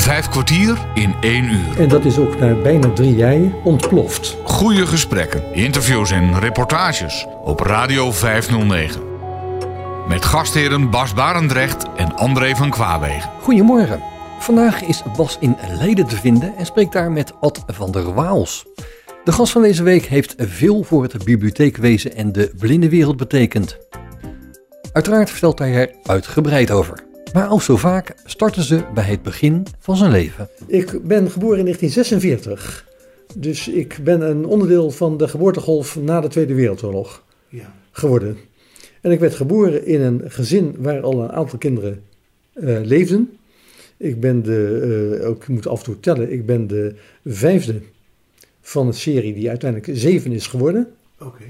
Vijf kwartier in één uur. En dat is ook na bijna drie jaar ontploft. Goede gesprekken, interviews en reportages op Radio 509. Met gastheren Bas Barendrecht en André van Kwaabegen. Goedemorgen. Vandaag is Bas in Leiden te vinden en spreekt daar met Ad van der Waals. De gast van deze week heeft veel voor het bibliotheekwezen en de blindenwereld betekend. Uiteraard vertelt hij er uitgebreid over. Maar als zo vaak starten ze bij het begin van zijn leven. Ik ben geboren in 1946. Dus ik ben een onderdeel van de geboortegolf na de Tweede Wereldoorlog Ja. geworden. En ik werd geboren in een gezin waar al een aantal kinderen eh, leefden. Ik ben de, eh, ook, ik moet af en toe tellen, ik ben de vijfde van een serie die uiteindelijk zeven is geworden. Oké.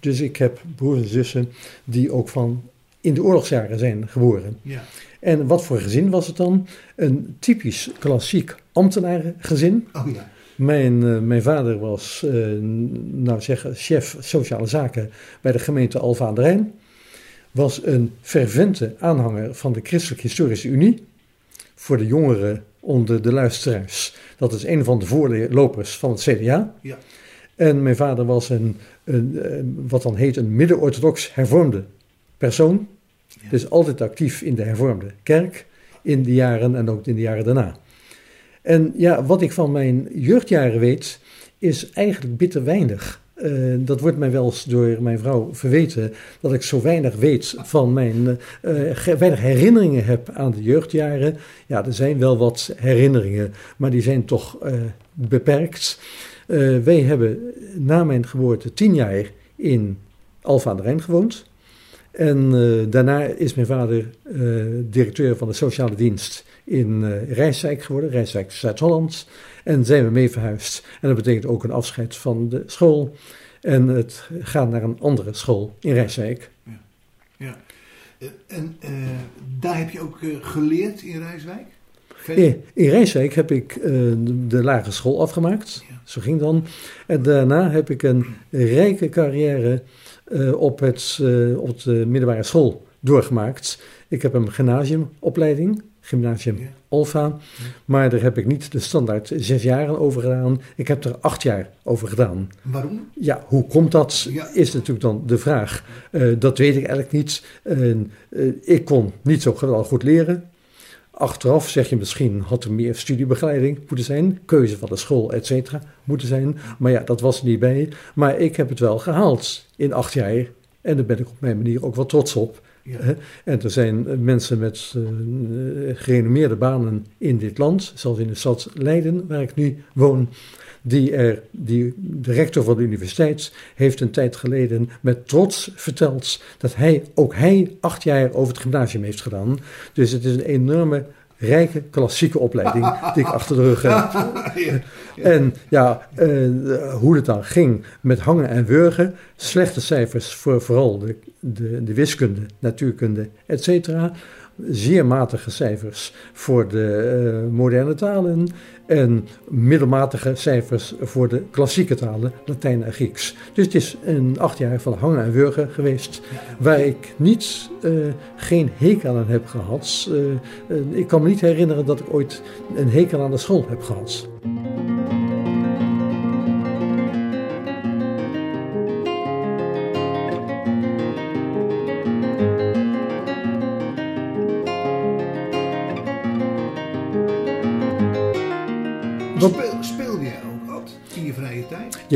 Dus ik heb broers en zussen die ook van in de oorlogsjaren zijn geboren. Ja. En wat voor gezin was het dan? Een typisch klassiek ambtenarengezin. Oh ja. Mijn, eh, mijn vader was, eh, nou zeggen, chef sociale zaken bij de gemeente Alphen aan de Rijn. Was een fervente aanhanger van de Christelijke Historische Unie. Voor de jongeren onder de luisteraars. Dat is een van de voorlopers van het CDA. Ja. En mijn vader was een, een, eh, wat dan heet een midden-orthodox hervormde persoon. Ja. Dus altijd actief in de hervormde kerk in de jaren en ook in de jaren daarna. En ja, wat ik van mijn jeugdjaren weet, is eigenlijk bitter weinig. Eh, dat wordt mij wel eens door mijn vrouw verweten, dat ik zo weinig weet van mijn, eh, weinig herinneringen heb aan de jeugdjaren. Ja, er zijn wel wat herinneringen, maar die zijn toch eh, beperkt. Wij hebben na mijn geboorte tien jaar in Alphen aan de Rijn gewoond. En eh, daarna is mijn vader eh, directeur van de sociale dienst in eh Rijswijk geworden, Rijswijk Zuid-Holland. En zijn we mee verhuisd. En dat betekent ook een afscheid van de school. En het gaat naar een andere school in Rijswijk. ja. Eh, en daar heb je ook geleerd in Rijswijk? In, Rijswijk heb ik de, de lagere school afgemaakt. Ja. Zo ging dan. En daarna heb ik een rijke carrière eh, op, het, eh, op de middelbare school doorgemaakt. Ik heb een gymnasiumopleiding, gymnasium Ja. Alfa. Maar daar heb ik niet de standaard zes jaren over gedaan. Ik heb er acht jaar over gedaan. Waarom? Ja, hoe komt dat? Ja. Is natuurlijk dan de vraag. Eh, dat weet ik eigenlijk niet. Ik kon niet zo geweldig goed leren. Achteraf zeg je misschien had er meer studiebegeleiding moeten zijn, keuze van de school, et cetera, moeten zijn. Maar ja, dat was er niet bij. Maar ik heb het wel gehaald in acht jaar. En daar ben ik op mijn manier ook wel trots op. Ja. En er zijn eh, mensen met eh, gerenommeerde banen in dit land, zoals in de stad Leiden, waar ik nu woon, die er, die, de rector van de universiteit heeft een tijd geleden met trots verteld dat hij, ook hij, acht jaar over het gymnasium heeft gedaan. Dus het is een enorme, rijke, klassieke opleiding die ik achter de rug heb. ja. En ja, eh, hoe het dan ging met hangen en wurgen, slechte cijfers voor vooral de, de, de wiskunde, natuurkunde, et cetera. Zeer matige cijfers voor de eh, moderne talen en middelmatige cijfers voor de klassieke talen, Latijn en Grieks. Dus het is een acht jaar van hangen en wurgen geweest, waar ik niet, eh, geen hekel aan heb gehad. Eh, eh, ik kan me niet herinneren dat ik ooit een hekel aan de school heb gehad.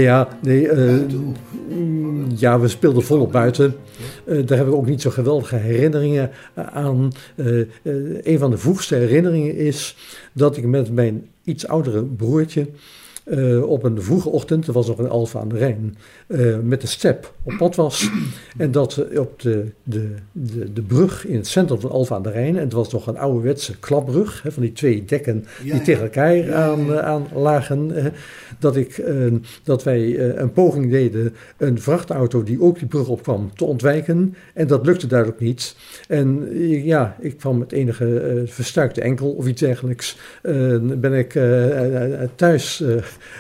Ja, nee, eh, mm, ja, we speelden volop buiten. Eh, daar hebben we ook niet zo geweldige herinneringen aan. Eh, een van de vroegste herinneringen is dat ik met mijn iets oudere broertje eh, op een vroege ochtend, er was nog een Alfa aan de Rijn, eh, met de step op pad was. En dat eh, op de, de, de, de brug in het centrum van Alfa aan de Rijn, en het was nog een ouderwetse klapbrug, hè, van die twee dekken Ja, die tegen elkaar ja, aan, aan lagen, dat, ik, dat wij een poging deden een vrachtauto die ook die brug opkwam te ontwijken. En dat lukte duidelijk niet. En ja, ik kwam met enige verstuikte enkel of iets dergelijks, ben ik eh, thuis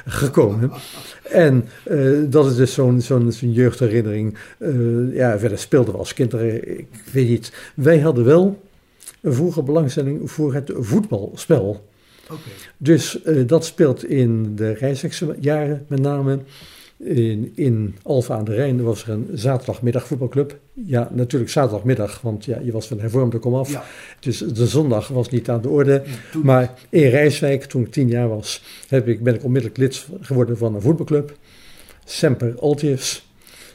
gekomen. En eh, dat is dus zo'n zo'n zo'n jeugdherinnering. Eh, ja, verder speelden we als kinderen, ik weet niet. Wij hadden wel een vroege belangstelling voor het voetbalspel. Dus eh, dat speelt in de Rijswijkse jaren met name. In, in Alfa aan de Rijn was er een zaterdagmiddag voetbalclub. Ja, natuurlijk zaterdagmiddag, want ja, je was van hervormde komaf. Ja. Dus de zondag was niet aan de orde. Ja, Maar in Rijswijk, toen ik tien jaar was, heb ik, ben ik onmiddellijk lid geworden van een voetbalclub. Semper Altius.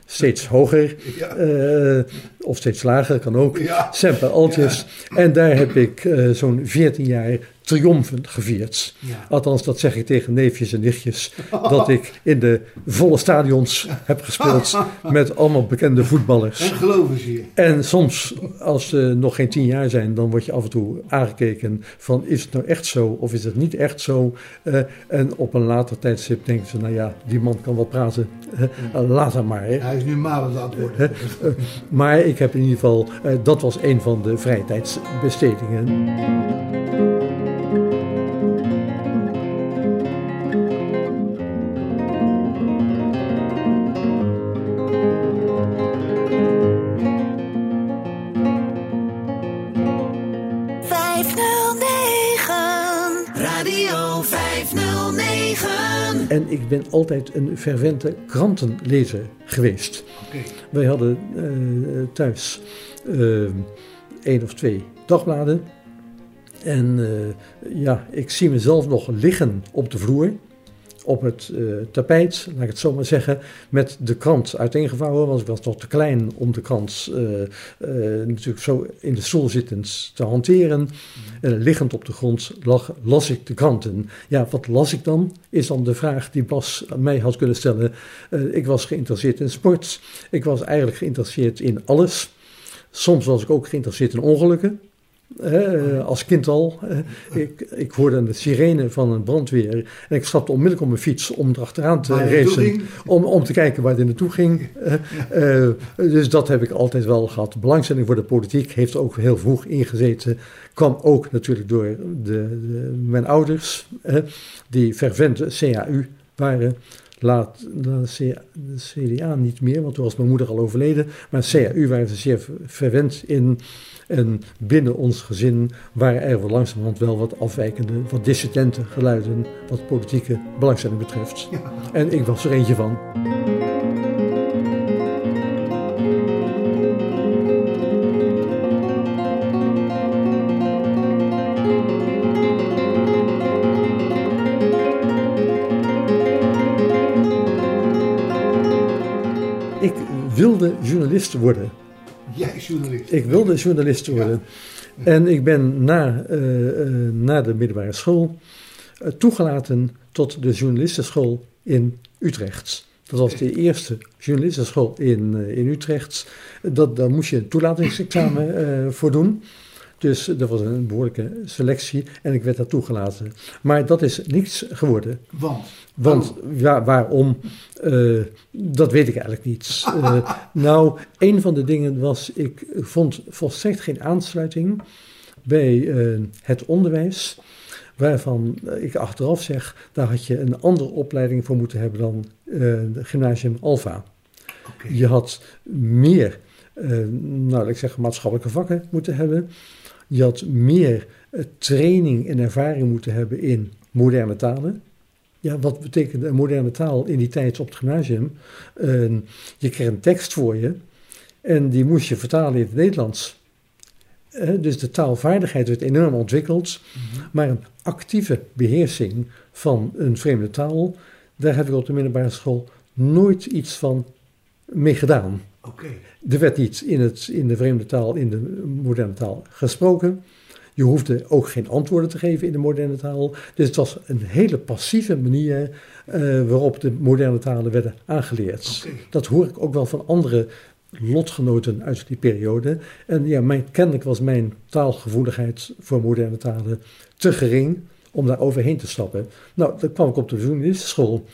Steeds hoger, Ja. eh, of steeds lager, kan ook. Ja. Semper Altius. En daar heb ik eh, zo'n 14 jaar triomfen gevierd. Ja. Althans, dat zeg ik tegen neefjes en nichtjes. Dat ik in de volle stadions heb gespeeld met allemaal bekende voetballers. En geloven ze je. En soms, als ze nog geen tien jaar zijn, dan word je af en toe aangekeken van is het nou echt zo of is het niet echt zo? Eh, en op een later tijdstip denken ze, nou ja, die man kan wel praten, Eh, laat hem maar. Hè. Hij is nu malend aan het? Eh, maar ik heb in ieder geval, eh, dat was een van de vrije tijdsbestedingen. En ik ben altijd een fervente krantenlezer geweest. Wij hadden eh, thuis eh, één of twee dagbladen. En eh, ja, ik zie mezelf nog liggen op de vloer, op het eh, tapijt, laat ik het zo maar zeggen, met de krant uiteengevouwen, want ik was nog te klein om de krant eh, eh, natuurlijk zo in de stoel zittend te hanteren. En liggend op de grond lag, las ik de kranten. Ja, wat las ik dan? Is dan de vraag die Bas mij had kunnen stellen. Ik was geïnteresseerd in sport. Ik was eigenlijk geïnteresseerd in alles. Soms was ik ook geïnteresseerd in ongelukken. Als kind al. Ik, ik hoorde de sirene van een brandweer. En ik stapte onmiddellijk op mijn fiets om erachteraan te racen. Om, om te kijken waar het naartoe ging. Eh, dus dat heb ik altijd wel gehad. Belangstelling voor de politiek heeft ook heel vroeg ingezeten. Kwam ook natuurlijk door de, de- mijn ouders, die fervente CAU waren. Laat de, CDA niet meer, want toen was mijn moeder al overleden. Maar CAU waren ze zeer fervent in. En binnen ons gezin waren er wel langzamerhand wel wat afwijkende, wat dissidente geluiden wat politieke belangstelling betreft. En ik was er eentje van. Journalist worden. Jij is journalist. Ik wilde journalist worden. En ik ben na, eh, eh, na de middelbare school eh, toegelaten tot de journalistenschool in Utrecht. Dat was de eerste journalistenschool in, in Utrecht. Dat, daar moest je een toelatingsexamen voor doen. Dus dat was een behoorlijke selectie en ik werd daar toegelaten. Maar dat is niks geworden. Want. Want ja, waarom? Eh, dat weet ik eigenlijk niet. Eh, nou, een van de dingen was, ik vond volstrekt geen aansluiting bij eh, het onderwijs. Waarvan ik achteraf zeg, daar had je een andere opleiding voor moeten hebben dan gymnasium. Oké. Je had meer, nou ik zeggen, maatschappelijke vakken moeten hebben. Je had meer eh, training en ervaring moeten hebben in moderne talen. Ja, wat betekende een moderne taal in die tijd op het gymnasium? Eh, je kreeg een tekst voor je en die moest je vertalen in het Nederlands. Eh, dus de taalvaardigheid werd enorm ontwikkeld, maar een actieve beheersing van een vreemde taal, daar heb ik op de middelbare school nooit iets van mee gedaan. Er werd niet in, het, in de vreemde taal, in de moderne taal gesproken. Je hoefde ook geen antwoorden te geven in de moderne taal. Dus het was een hele passieve manier eh, waarop de moderne talen werden aangeleerd. Dat hoor ik ook wel van andere lotgenoten uit die periode. En ja, mijn, kennelijk was mijn taalgevoeligheid voor moderne talen te gering om daar overheen te stappen. Nou, dan kwam ik op de journalistenschool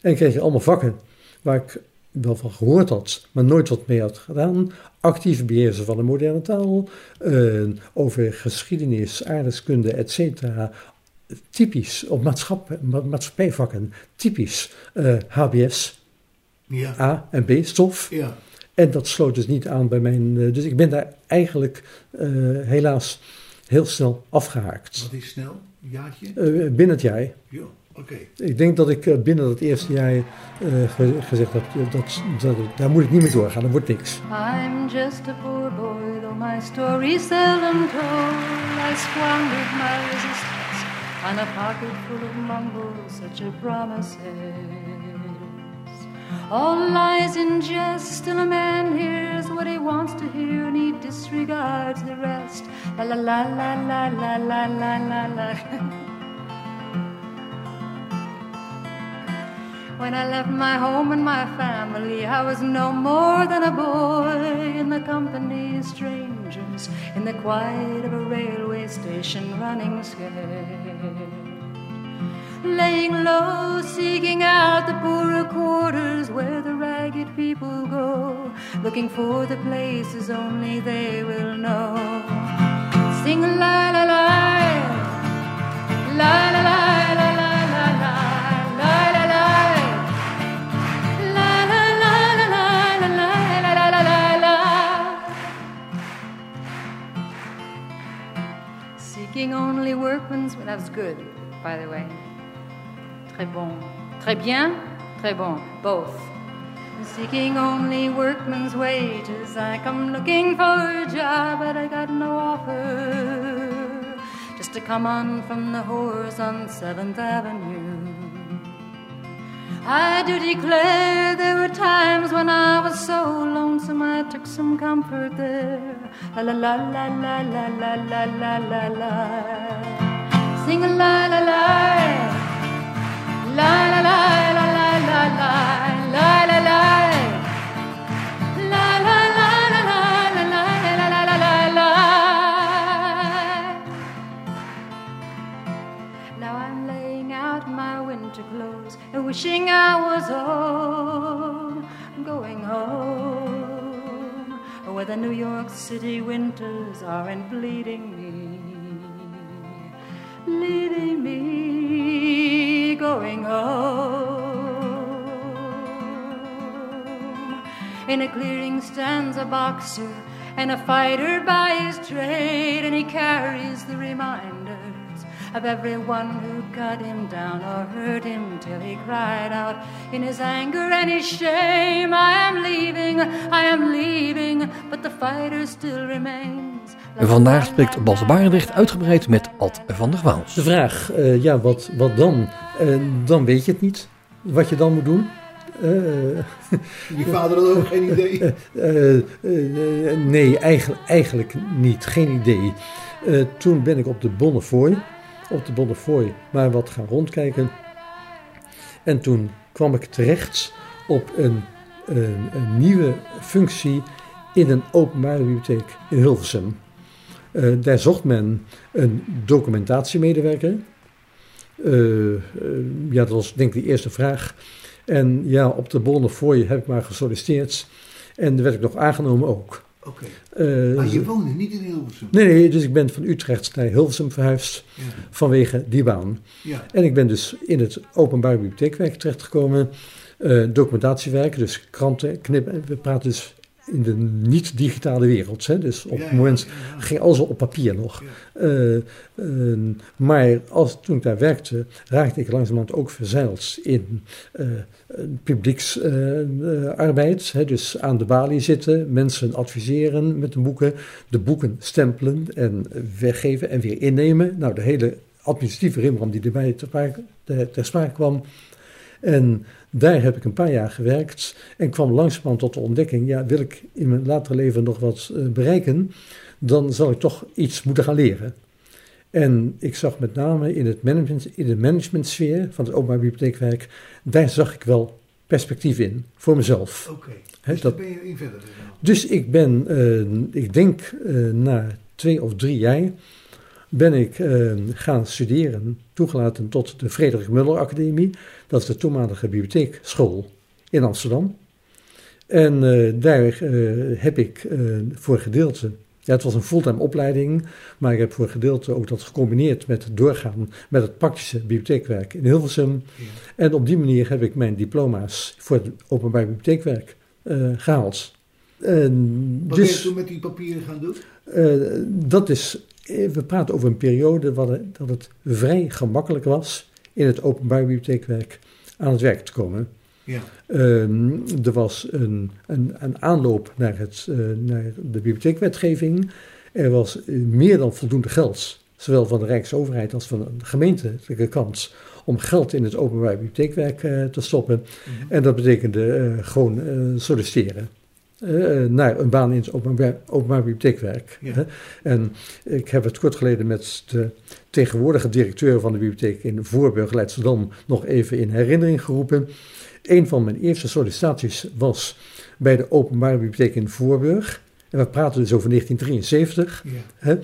en kreeg je allemaal vakken waar ik wel van gehoord had, maar nooit wat mee had gedaan. Actief beheersen van de moderne taal, eh, over geschiedenis, aardrijkskunde, et cetera. Typisch, op maatschapp, ma- maatschappijvakken, typisch eh, HBS, Ja. A en B stof. Ja. En dat sloot dus niet aan bij mijn. eh, dus ik ben daar eigenlijk eh, helaas heel snel afgehaakt. Wat is snel? Een jaartje? Eh, binnen het jaar. Ja, oké. Ik denk dat ik eh, binnen het eerste jaar eh, ge- gezegd heb, dat, dat, daar moet ik niet mee doorgaan, dat wordt niks. I'm just a poor boy, though my story's seldom told. I squandered my resistance on a pocket full of mumbles, such a promises. All lies in jest, still a man hears what he wants to hear and he disregards the rest. La la la la la la la la la When I left my home and my family, I was no more than a boy in the company of strangers, in the quiet of a railway station, running scared. Laying low, seeking out the poorer quarters where the ragged people go, looking for the places only they will know. Sing la la Seeking only workmen's. That was good, by the way. Très bon. Très bien. Très bon. Both. Seeking only workmen's wages. I come looking for a job, but I got no offer. Just to come on from the whores on Seventh Avenue. I do declare there were times when I was so lonesome I took some comfort there. La la la la la la la la la la. Sing a la la la. La la la la la la la la la la. La la la la la la la la la la la la. Now I'm laying out my winter clothes wishing I was home, going home, where the New York City winters aren't bleeding me, leaving me going home. In a clearing stands a boxer and a fighter by his trade, and he carries the reminders of everyone who cut him down or hurt him till he cried out in his anger and his shame, I am leaving, I am leaving, but the fighter still remains. Vandaag spreekt Bas Barendrecht uitgebreid met Ad van der Waals. De vraag, eh, ja, wat, wat dan? Eh, dan weet je het niet, wat je dan moet doen. Eh, Je vader had ook geen idee. Nee, eigenlijk, eigenlijk niet. Geen idee. Eh, toen ben ik op de Bonnefoy, op de Bonnefoy, maar wat gaan rondkijken. En toen kwam ik terecht op een, een, nieuwe functie in een openbare bibliotheek in Hilversum. Eh, daar zocht men een documentatiemedewerker. Eh, eh, ja, dat was denk ik de eerste vraag. En ja, op de Bonnefoy heb ik maar gesolliciteerd. En werd ik nog aangenomen ook. Oké. Eh, Maar je woonde niet in Hilversum. nee, nee, dus ik ben van Utrecht naar Hilversum verhuisd Ja. vanwege die baan. ja. En ik ben dus in het openbaar bibliotheekwerk terechtgekomen. eh documentatiewerk, dus kranten, knippen. We praten dus in de niet-digitale wereld. Hè? Dus op het moment ging alles op papier nog. Eh, eh, maar als, toen ik daar werkte, raakte ik langzamerhand ook verzeild in eh publieksarbeid. hè, dus aan de balie zitten, mensen adviseren met de boeken, de boeken stempelen en weggeven en weer innemen. Nou, de hele administratieve rimram die erbij ter, ter sprake kwam. En daar heb ik een paar jaar gewerkt en kwam langzamerhand tot de ontdekking, ja, wil ik in mijn latere leven nog wat eh, bereiken, dan zal ik toch iets moeten gaan leren. En ik zag met name in, het management, in de managementsfeer van het openbaar bibliotheekwerk, daar zag ik wel perspectief in voor mezelf. Oké. Dus dat- ben je in verder gegaan. Dus ik ben, eh, ik denk eh, na twee of drie jaar, ben ik eh, gaan studeren, toegelaten tot de Frederik Muller Academie. Dat is de toenmalige bibliotheekschool in Amsterdam. En eh, daar eh, heb ik voor gedeelte, ja het was een fulltime opleiding, maar ik heb voor gedeelte ook dat gecombineerd met het doorgaan met het praktische bibliotheekwerk in Hilversum. Ja. En op die manier heb ik mijn diploma's voor het openbaar bibliotheekwerk eh, gehaald. En Wat ben je dus toen met die papieren gaan doen? dat is we praten over een periode dat het vrij gemakkelijk was in het openbaar bibliotheekwerk aan het werk te komen. Ja. Ehm, er was een, een, een aanloop naar, het, eh, naar de bibliotheekwetgeving. Er was eh, meer dan voldoende geld, zowel van de Rijksoverheid als van de gemeentelijke kant, om geld in het openbaar bibliotheekwerk eh, te stoppen. En dat betekende eh, gewoon eh, solliciteren. Eh, naar een baan in het openbaar, openbaar bibliotheekwerk. Ja. En ik heb het kort geleden met de tegenwoordige directeur van de bibliotheek in Voorburg, Leidschendam, nog even in herinnering geroepen. Een van mijn eerste sollicitaties was bij de openbare bibliotheek in Voorburg. En we praten dus over 1973. Ja. Hè?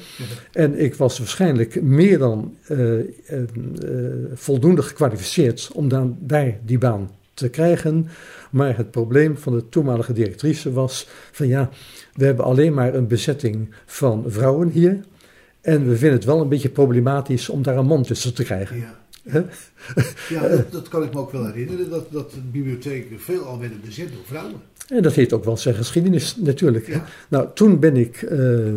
En ik was waarschijnlijk meer dan eh, eh, eh, voldoende gekwalificeerd om dan daar die baan te krijgen. Maar het probleem van de toenmalige directrice was van ja, we hebben alleen maar een bezetting van vrouwen hier. En we vinden het wel een beetje problematisch om daar een man tussen te krijgen. Ja. Ja, dat, dat kan ik me ook wel herinneren, dat, dat de bibliotheken veelal werden bezet door vrouwen. En dat heeft ook wel zijn geschiedenis natuurlijk. Ja. Nou, toen ben ik, eh, eh,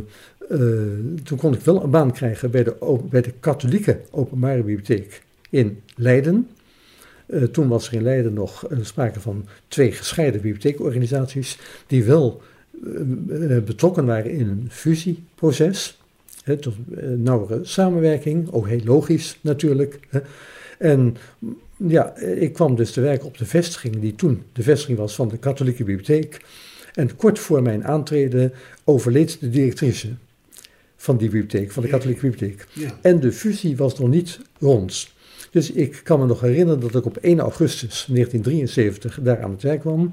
toen kon ik wel een baan krijgen bij de, bij de katholieke openbare bibliotheek in Leiden. Eh, toen was er in Leiden nog eh, sprake van twee gescheiden bibliotheekorganisaties die wel eh, betrokken waren in een fusieproces. Tot nauwere samenwerking, ook heel logisch natuurlijk. En mm, ja, ik kwam dus te werken op de vestiging die toen de vestiging was van de katholieke bibliotheek. En kort voor mijn aantreden overleed de directrice van die bibliotheek, van de katholieke bibliotheek. Ja. En de fusie was nog niet rond. Dus ik kan me nog herinneren dat ik op 1 augustus 1973 daar aan het werk kwam.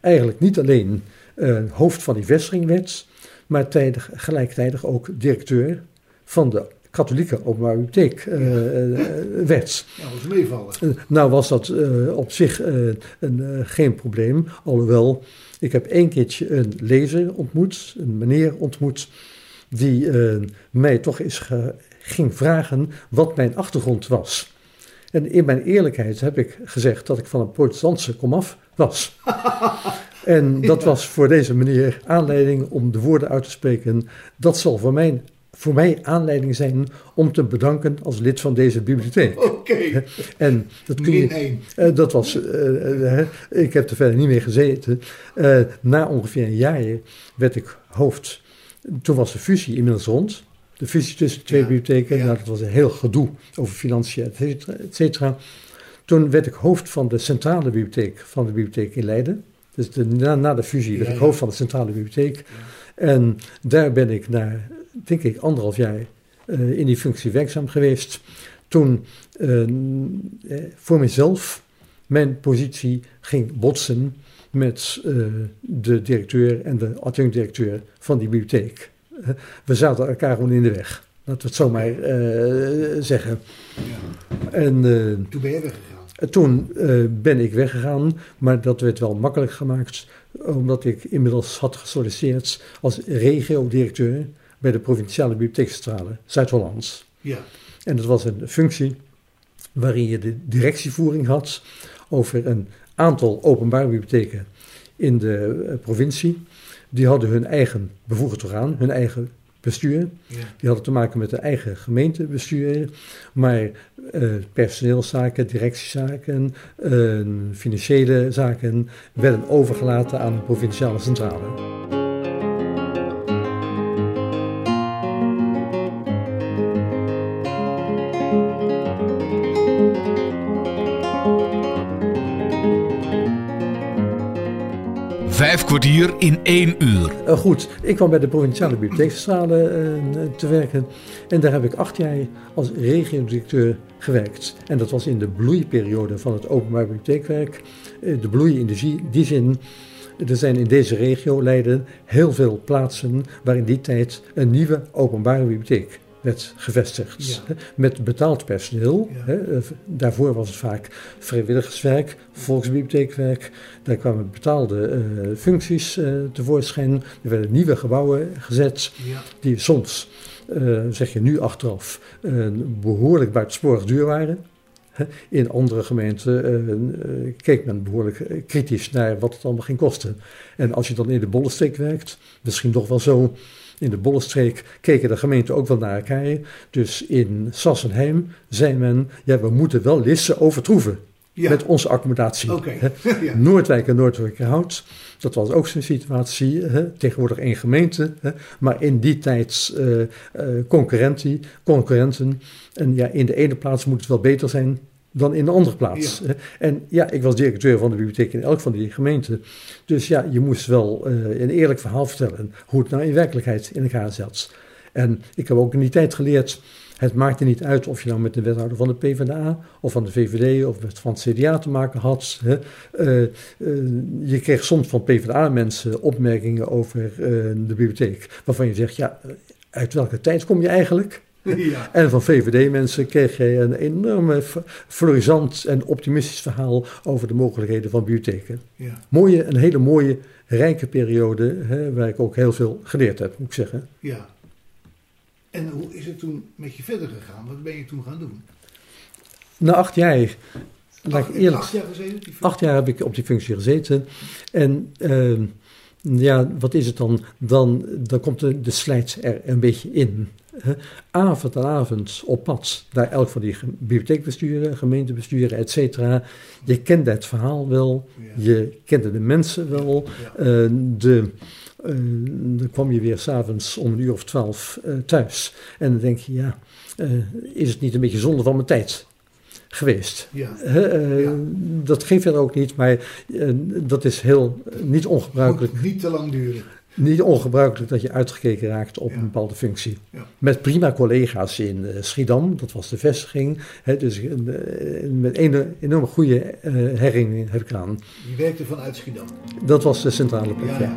Eigenlijk niet alleen eh, hoofd van die vestiging werd, maar tijdig, gelijktijdig ook directeur van de katholieke openbare bibliotheek eh, eh, werd. Dat was meevallen. Nou was dat op zich een, geen probleem, alhoewel ik heb één keertje een lezer ontmoet, een meneer ontmoet, die mij toch eens ging vragen wat mijn achtergrond was. En in mijn eerlijkheid heb ik gezegd dat ik van een protestantse komaf was. En dat was voor deze meneer aanleiding om de woorden uit te spreken. Dat zal voor mij, voor mij aanleiding zijn om te bedanken als lid van deze bibliotheek. Oké, En dat kun je, eh, dat was, eh, eh, ik heb er verder niet meer gezeten. Na ongeveer een jaar werd ik hoofd. Toen was de fusie inmiddels rond. De fusie tussen de twee Ja, bibliotheken. ja. Nou, dat was een heel gedoe over financiën, et cetera, et cetera. Toen werd ik hoofd van de centrale bibliotheek van de bibliotheek in Leiden. Dus de, na, na de fusie werd ik hoofd van de centrale bibliotheek. En daar ben ik na, denk ik, anderhalf jaar eh, in die functie werkzaam geweest. Toen eh, eh, voor mezelf mijn positie ging botsen met de directeur en de adjunct-directeur van die bibliotheek. We zaten elkaar gewoon in de weg. Laten we het zo maar eh, zeggen. Ja. En eh, Toen ben je weggegaan. toen eh, ben ik weggegaan, maar dat werd wel makkelijk gemaakt, omdat ik inmiddels had gesolliciteerd als regio-directeur bij de provinciale bibliotheekcentrale Zuid-Holland. Ja, En dat was een functie waarin je de directievoering had over een aantal openbare bibliotheken in de provincie. Die hadden hun eigen bevoegd orgaan, hun eigen bestuur. ja. Die hadden te maken met de eigen gemeentebestuur. Maar eh, personeelszaken, directiezaken, eh, financiële zaken werden overgelaten aan de provinciale centrale. Kwartier in één uur. Eh, goed, ik kwam bij de provinciale bibliotheekcentrale eh, te werken. En daar heb ik acht jaar als regio-directeur gewerkt. En dat was in de bloeiperiode van het openbaar bibliotheekwerk. Eh, de bloei in die zin. Er zijn in deze regio Leiden heel veel plaatsen waar in die tijd een nieuwe openbare bibliotheek werd gevestigd. Ja. Met betaald personeel. Ja. Eh, Daarvoor was het vaak vrijwilligerswerk, volksbibliotheekwerk. Daar kwamen betaalde eh, functies eh, tevoorschijn. Er werden nieuwe gebouwen gezet ja. die soms, zeg je nu achteraf, eh, behoorlijk buitensporig duur waren. In andere gemeenten eh, eh, keek men behoorlijk eh, kritisch naar wat het allemaal ging kosten. En als je dan in de bollenstreek werkt, misschien toch wel zo in de Bollenstreek keken de gemeenten ook wel naar elkaar. Dus in Sassenheim zei men, ja, we moeten wel Lisse overtroeven Ja. met onze accommodatie. Hè. Ja. Noordwijk en Noordwijkerhout, dat was ook zo'n situatie. Hè. Tegenwoordig één gemeente, hè. maar in die tijd eh, eh, concurrentie, concurrenten. En ja, in de ene plaats moet het wel beter zijn dan in de andere plaats. Ja. En ja, ik was directeur van de bibliotheek in elk van die gemeenten. Dus ja, je moest wel eh, een eerlijk verhaal vertellen hoe het nou in werkelijkheid in elkaar zat. En ik heb ook in die tijd geleerd, het maakte niet uit of je nou met de wethouder van de PvdA of van de VVD of met van het CDA te maken had. Hè. Eh, eh, je kreeg soms van PvdA-mensen opmerkingen over eh, de bibliotheek, waarvan je zegt, ja, uit welke tijd kom je eigenlijk? Ja. En van VVD-mensen kreeg je een enorme f- florissant en optimistisch verhaal over de mogelijkheden van bibliotheken. Ja. Mooie, een hele mooie, rijke periode, hè, waar ik ook heel veel geleerd heb, moet ik zeggen. ja. En hoe is het toen met je verder gegaan? Wat ben je toen gaan doen? Na acht jaar, laat ik eerlijk acht jaar gezeten? Acht jaar heb ik op die functie gezeten. En ehm, ja, wat is het dan? Dan, dan komt de, de slijt er een beetje in. hè. Avond aan avond op pad naar elk van die bibliotheekbesturen, gemeentebesturen, et cetera. Je kende het verhaal wel, Ja. je kende de mensen wel. Ja. Eh, de, eh, dan kwam je weer s'avonds om een uur of twaalf eh, thuis. En dan denk je, ja, eh, is het niet een beetje zonde van mijn tijd geweest? Ja. Dat ging verder ook niet, maar dat is heel niet ongebruikelijk. Moet niet te lang duren. Niet ongebruikelijk dat je uitgekeken raakt op Ja. een bepaalde functie. Ja. Met prima collega's in Schiedam, dat was de vestiging. Hè, dus met een enorme goede herinnering heb ik aan. Je werkte vanuit Schiedam. Dat was de centrale plek. Ja,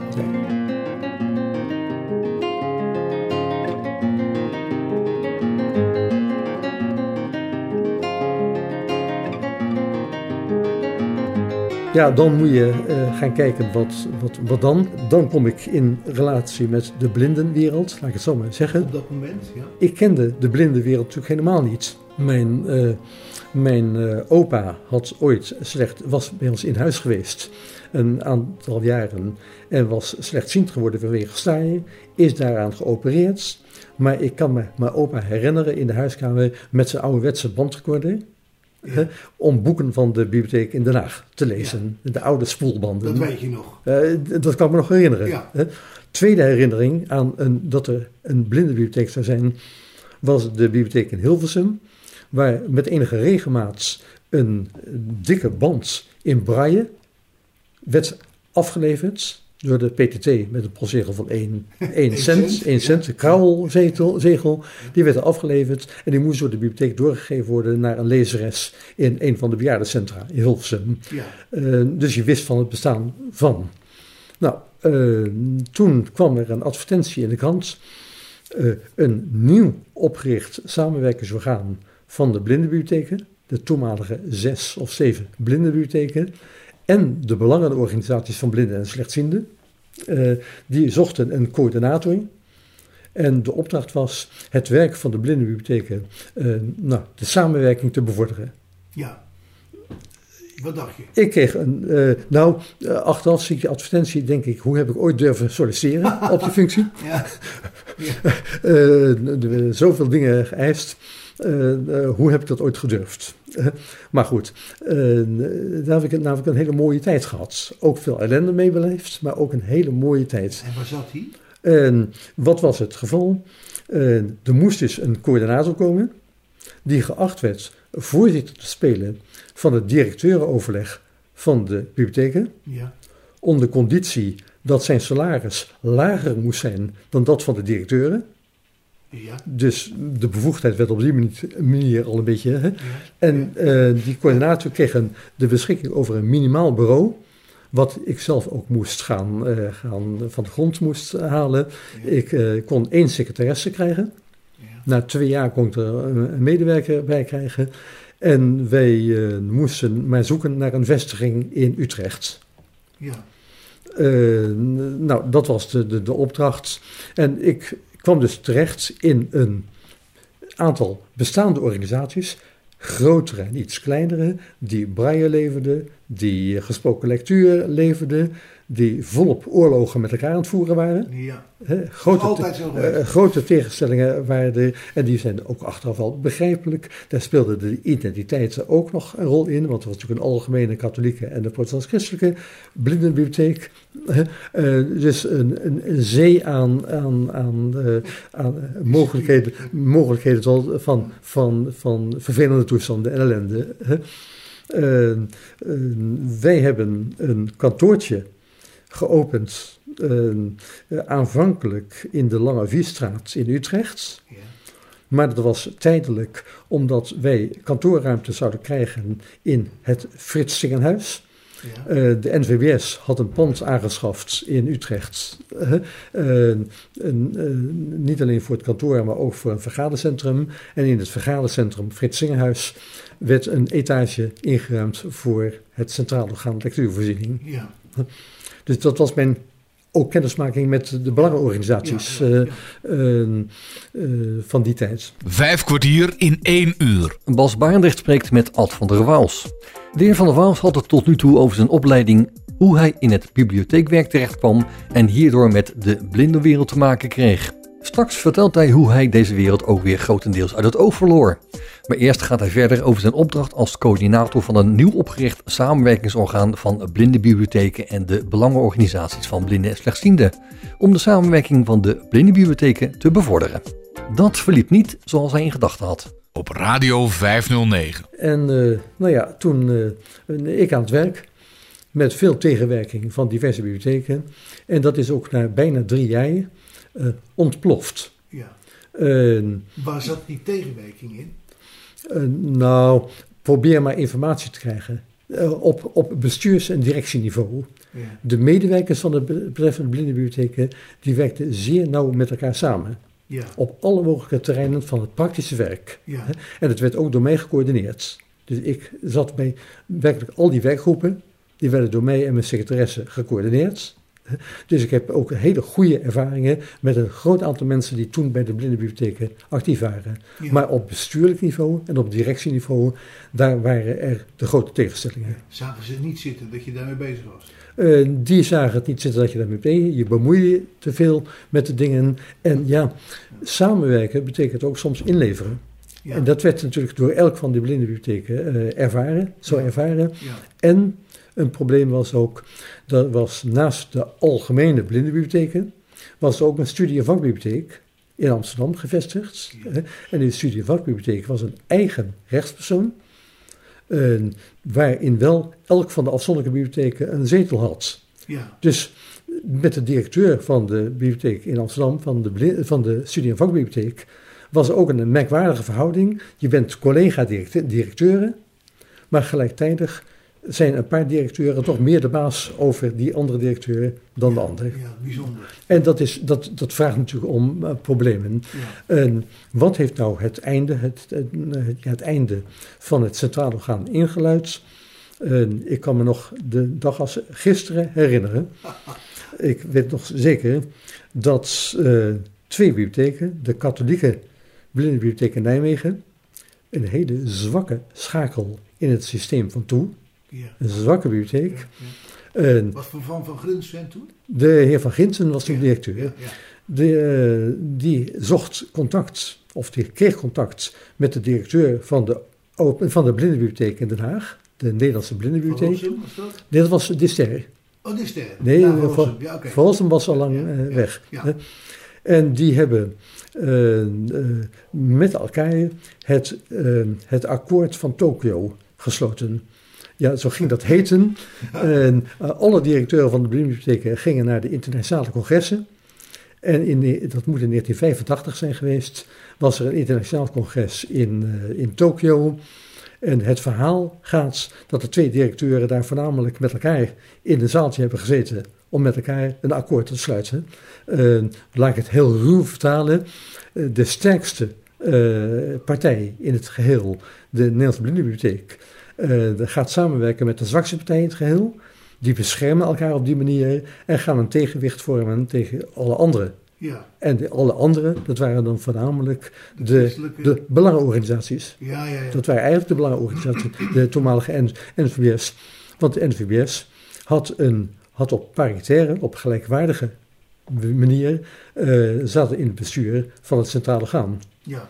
Ja. dan moet je eh, gaan kijken wat, wat, wat dan. Dan kom ik in relatie met de blindenwereld, laat ik het zo maar zeggen. Op dat moment, ja. Ik kende de blindenwereld natuurlijk helemaal niet. Mijn, eh, mijn eh, opa had ooit slecht, was bij ons in huis geweest een aantal jaren en was slechtziend geworden vanwege staaien, is daaraan geopereerd. Maar ik kan me mijn opa herinneren in de huiskamer met zijn ouderwetse bandrecorder. Om boeken van de bibliotheek in Den Haag te lezen. De oude spoelbanden. Dat weet je nog. Eh, dat kan ik me nog herinneren. Ja. Tweede herinnering aan een, dat er een blindenbibliotheek zou zijn, was de bibliotheek in Hilversum, waar met enige regelmaat een dikke band in braille werd afgeleverd door de PTT met een postzegel van 1, Eén cent, cent, 1 cent, zegel, die werd er afgeleverd en die moest door de bibliotheek doorgegeven worden naar een lezeres in een van de bejaardencentra in Hilversum. Ja. Eh, dus je wist van het bestaan van. Nou, eh, toen kwam er een advertentie in de krant. eh, een nieuw opgericht samenwerkingsorgaan van de blindenbibliotheken. De toenmalige zes of zeven blindenbibliotheken. En de belangenorganisaties van blinden en slechtzienden. Eh, die zochten een coördinator. En de opdracht was het werk van de blindenbibliotheken, eh, nou, de samenwerking te bevorderen. ja. Wat dacht je? Ik kreeg een, eh, nou, eh, achteraf zie ik die advertentie, denk ik, hoe heb ik ooit durven solliciteren op die functie? Ja. Werden zoveel dingen geëist. Eh, eh, hoe heb ik dat ooit gedurfd? Eh, maar goed, daar heb ik, daar heb ik een hele mooie tijd gehad. Ook veel ellende mee beleefd, maar ook een hele mooie tijd. En waar zat hij? En wat was het geval? Er moest dus een coördinator komen die geacht werd voorzitter te spelen van het directeurenoverleg van de bibliotheken. Ja. Onder conditie dat zijn salaris lager moest zijn dan dat van de directeuren. Ja. Dus de bevoegdheid werd op die manier, al een beetje. Hè? Ja. En eh, die coördinator kreeg een, de beschikking over een minimaal bureau. Wat ik zelf ook moest gaan, eh, gaan van de grond moest halen. Ja. Ik eh, kon één secretaresse krijgen. Na twee jaar kon ik er een, medewerker bij krijgen. En wij moesten maar zoeken naar een vestiging in Utrecht. Ja. Nou, dat was de, de, de opdracht. En ik kwam dus terecht in een aantal bestaande organisaties, grotere en iets kleinere, die braille leverden, die gesproken lectuur leverden, die volop oorlogen met elkaar aan het voeren waren. Ja. Grote, eh, grote tegenstellingen waren er, en die zijn ook achteraf wel begrijpelijk. Daar speelde de identiteit ook nog een rol in, want er was natuurlijk een algemene katholieke en een protestants-christelijke blindenbibliotheek. Eh, dus een, een, een zee aan, aan, aan, eh, aan mogelijkheden, mogelijkheden van, van, van vervelende toestanden en ellende. wij hebben een kantoortje geopend eh, eh, aanvankelijk in de Lange Vierstraat in Utrecht. Ja. Maar dat was tijdelijk omdat wij kantoorruimte zouden krijgen in het Frits Singenhuis. Ja. Eh, de NVBS had een pand aangeschaft in Utrecht. Eh, eh, niet alleen voor het kantoor, maar ook voor een vergadercentrum. En in het vergadercentrum Frits Singenhuis werd een etage ingeruimd voor het Centraal Orgaan Lectuurvoorziening. Ja. Dus dat was mijn ook kennismaking met de belangenorganisaties Ja, ja, ja. eh, eh, eh, van die tijd. Vijf kwartier in één uur. Bas Barendrecht spreekt met Ad van der Waals. De heer van der Waals had het tot nu toe over zijn opleiding, hoe hij in het bibliotheekwerk terechtkwam en hierdoor met de blindenwereld te maken kreeg. Straks vertelt hij hoe hij deze wereld ook weer grotendeels uit het oog verloor. Maar eerst gaat hij verder over zijn opdracht als coördinator van een nieuw opgericht samenwerkingsorgaan van blindenbibliotheken en de belangenorganisaties van blinden en slechtzienden, om de samenwerking van de blindenbibliotheken te bevorderen. Dat verliep niet zoals hij in gedachten had. Op Radio 509. En eh, nou ja, toen eh, ik aan het werk met veel tegenwerking van diverse bibliotheken. En dat is ook na bijna drie jaar eh, ontploft. ja. Waar zat die tegenwerking in? eh, nou, probeer maar informatie te krijgen. eh, op, op bestuurs- en directieniveau. Ja. De medewerkers van de be- betreffende blindenbibliotheken, die werkten zeer nauw met elkaar samen. Ja. Op alle mogelijke terreinen van het praktische werk. Ja. En het werd ook door mij gecoördineerd. Dus ik zat bij werkelijk al die werkgroepen. Die werden door mij en mijn secretaresse gecoördineerd. Dus ik heb ook hele goede ervaringen met een groot aantal mensen die toen bij de blindenbibliotheken actief waren. Ja. Maar op bestuurlijk niveau en op directieniveau, daar waren er de grote tegenstellingen. Zagen ze niet zitten dat je daarmee bezig was? Eh, die zagen het niet zitten dat je daarmee deed. Je bemoeide je te veel met de dingen. En ja, samenwerken betekent ook soms inleveren. Ja. En dat werd natuurlijk door elk van die blindenbibliotheken eh ervaren, zo ervaren. Ja. En een probleem was ook, dat was naast de algemene blindenbibliotheken, was er ook een studie- en vakbibliotheek in Amsterdam gevestigd. Ja. En die studie- en vakbibliotheek was een eigen rechtspersoon, waarin wel elk van de afzonderlijke bibliotheken een zetel had. Ja. Dus met de directeur van de bibliotheek in Amsterdam, van de, van de studie- en vakbibliotheek, was er ook een merkwaardige verhouding. Je bent collega-directeuren, maar gelijktijdig zijn een paar directeuren toch meer de baas over die andere directeur dan de andere. Ja, bijzonder. En dat, is, dat, dat vraagt natuurlijk om eh, problemen. Ja. En wat heeft nou het einde, het, het, het einde van het centraal orgaan ingeluid? Ik kan me nog de dag als gisteren herinneren. Ik weet nog zeker dat eh, twee bibliotheken, de katholieke blindenbibliotheek in Nijmegen, een hele zwakke schakel in het systeem van toe, Ja. een zwakke bibliotheek. Ja. En Wat voor Van van Grunsven toen? de heer Van Ginten was toen directeur. De, eh, die zocht contact, of die kreeg contact met de directeur van de, open, van de blindenbibliotheek in Den Haag, de Nederlandse blindenbibliotheek. Rossum was dat? Nee, dat was de ster. Oh, dit. Nee, Ja, van. Ja. Van was al lang Ja, eh, weg. En die hebben eh, met elkaar het, het akkoord van Tokio gesloten. Ja, zo ging dat heten. En eh, alle directeuren van de blindenbibliotheken gingen naar de internationale congressen. En in, dat moet in 1985 zijn geweest, was er een internationaal congres in, eh, in Tokio. En het verhaal gaat dat de twee directeuren daar voornamelijk met elkaar in een zaaltje hebben gezeten om met elkaar een akkoord te sluiten. Eh, laat ik het heel ruw vertalen. De sterkste partij in het geheel, de Nederlandse Blindenbibliotheek, eh, gaat samenwerken met de zwakste partij in het geheel. Die beschermen elkaar op die manier en gaan een tegenwicht vormen tegen alle anderen. Ja, En de, alle anderen, dat waren dan voornamelijk De de, christelijke- de belangenorganisaties. ja, ja. ja. Dat waren eigenlijk de belangenorganisaties, de toenmalige NVBS. Want de NVBS had, een, had op paritaire, op gelijkwaardige manier, eh, zaten in het bestuur van het centrale orgaan. Ja.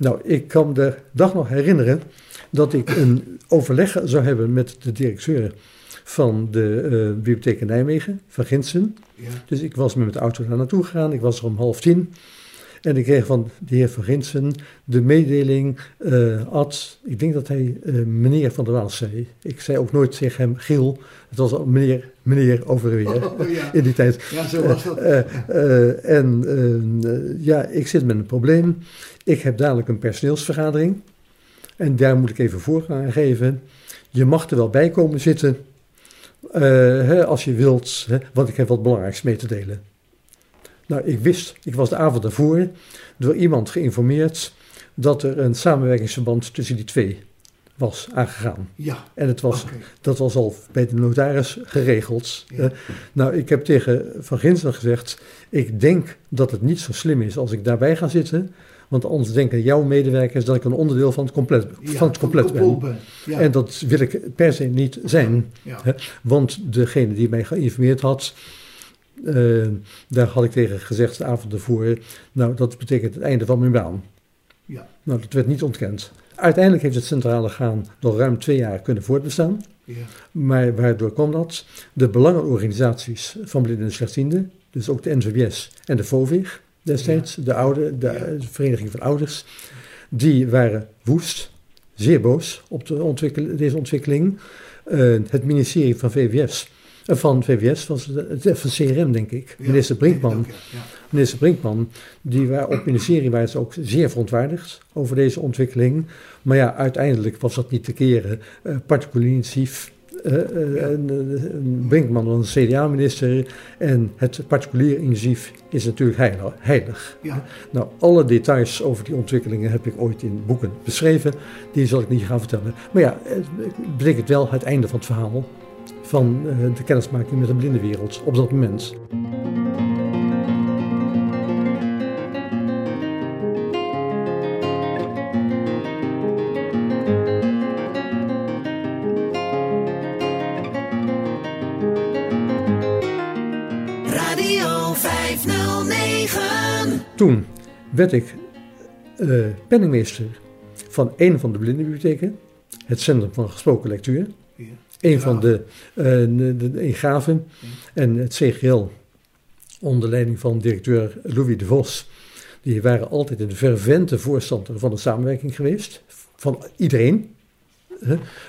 Nou, ik kan de dag nog herinneren dat ik een overleg zou hebben met de directeur van de eh, bibliotheek in Nijmegen, van Ginsen. Ja. Dus ik was met de auto daar naartoe gegaan, ik was er om half tien. En ik kreeg van de heer Van Ginsen de mededeling, Ad, ik denk dat hij eh, meneer Van der Waals zei. Ik zei ook nooit tegen hem Giel, het was al meneer, meneer over en weer Oh, ja. in die tijd. ja, zo was dat. Eh, eh, en eh, ja, ik zit met een probleem. Ik heb dadelijk een personeelsvergadering. En daar moet ik even voorrang aan geven. Je mag er wel bij komen zitten. hè, als je wilt, hè, want ik heb wat belangrijks mee te delen. Nou, ik wist, ik was de avond daarvoor door iemand geïnformeerd dat er een samenwerkingsverband tussen die twee was aangegaan. Ja, En het was dat was al bij de notaris geregeld. Ja. Eh, nou, ik heb tegen Van Ginsen gezegd, ik denk dat het niet zo slim is als ik daarbij ga zitten. Want anders denken jouw medewerkers dat ik een onderdeel van het compleet, Ja, van het compleet ben. ben. Ja. En dat wil ik per se niet zijn. hè. Want degene die mij geïnformeerd had, eh, daar had ik tegen gezegd de avond ervoor, nou dat betekent het einde van mijn baan. Ja. Nou, dat werd niet ontkend. Uiteindelijk heeft het centrale gaan nog ruim twee jaar kunnen voortbestaan. Ja. Maar waardoor kwam dat? De belangenorganisaties van blinden en slechtzienden, dus ook de NVBS en de FOVIG destijds, de, oude, de Ja. Vereniging van Ouders, die waren woest, zeer boos op de ontwikkel- deze ontwikkeling. Eh, het ministerie van VWS, eh, van VWS was het, van CRM denk ik, minister Brinkman, Minister Brinkman, die waren op ministerie waren ze ook zeer verontwaardigd over deze ontwikkeling. Maar ja, uiteindelijk was dat niet te keren. Eh particulier initiatief. en Brinkman was een CDA-minister en het particulier initiatief is natuurlijk heilig. heilig. Ja. Nou, alle details over die ontwikkelingen heb ik ooit in boeken beschreven. Die zal ik niet gaan vertellen. Maar ja, het betekent wel het einde van het verhaal van de kennismaking met de blindenwereld op dat moment. Toen werd ik eh, penningmeester van een van de blindenbibliotheken, het Centrum van Gesproken Lectuur. Ja. Een van de, eh, de, de in Graven en het CGL onder leiding van directeur Louis de Vos. Die waren altijd een fervente voorstander van de samenwerking geweest. Van iedereen.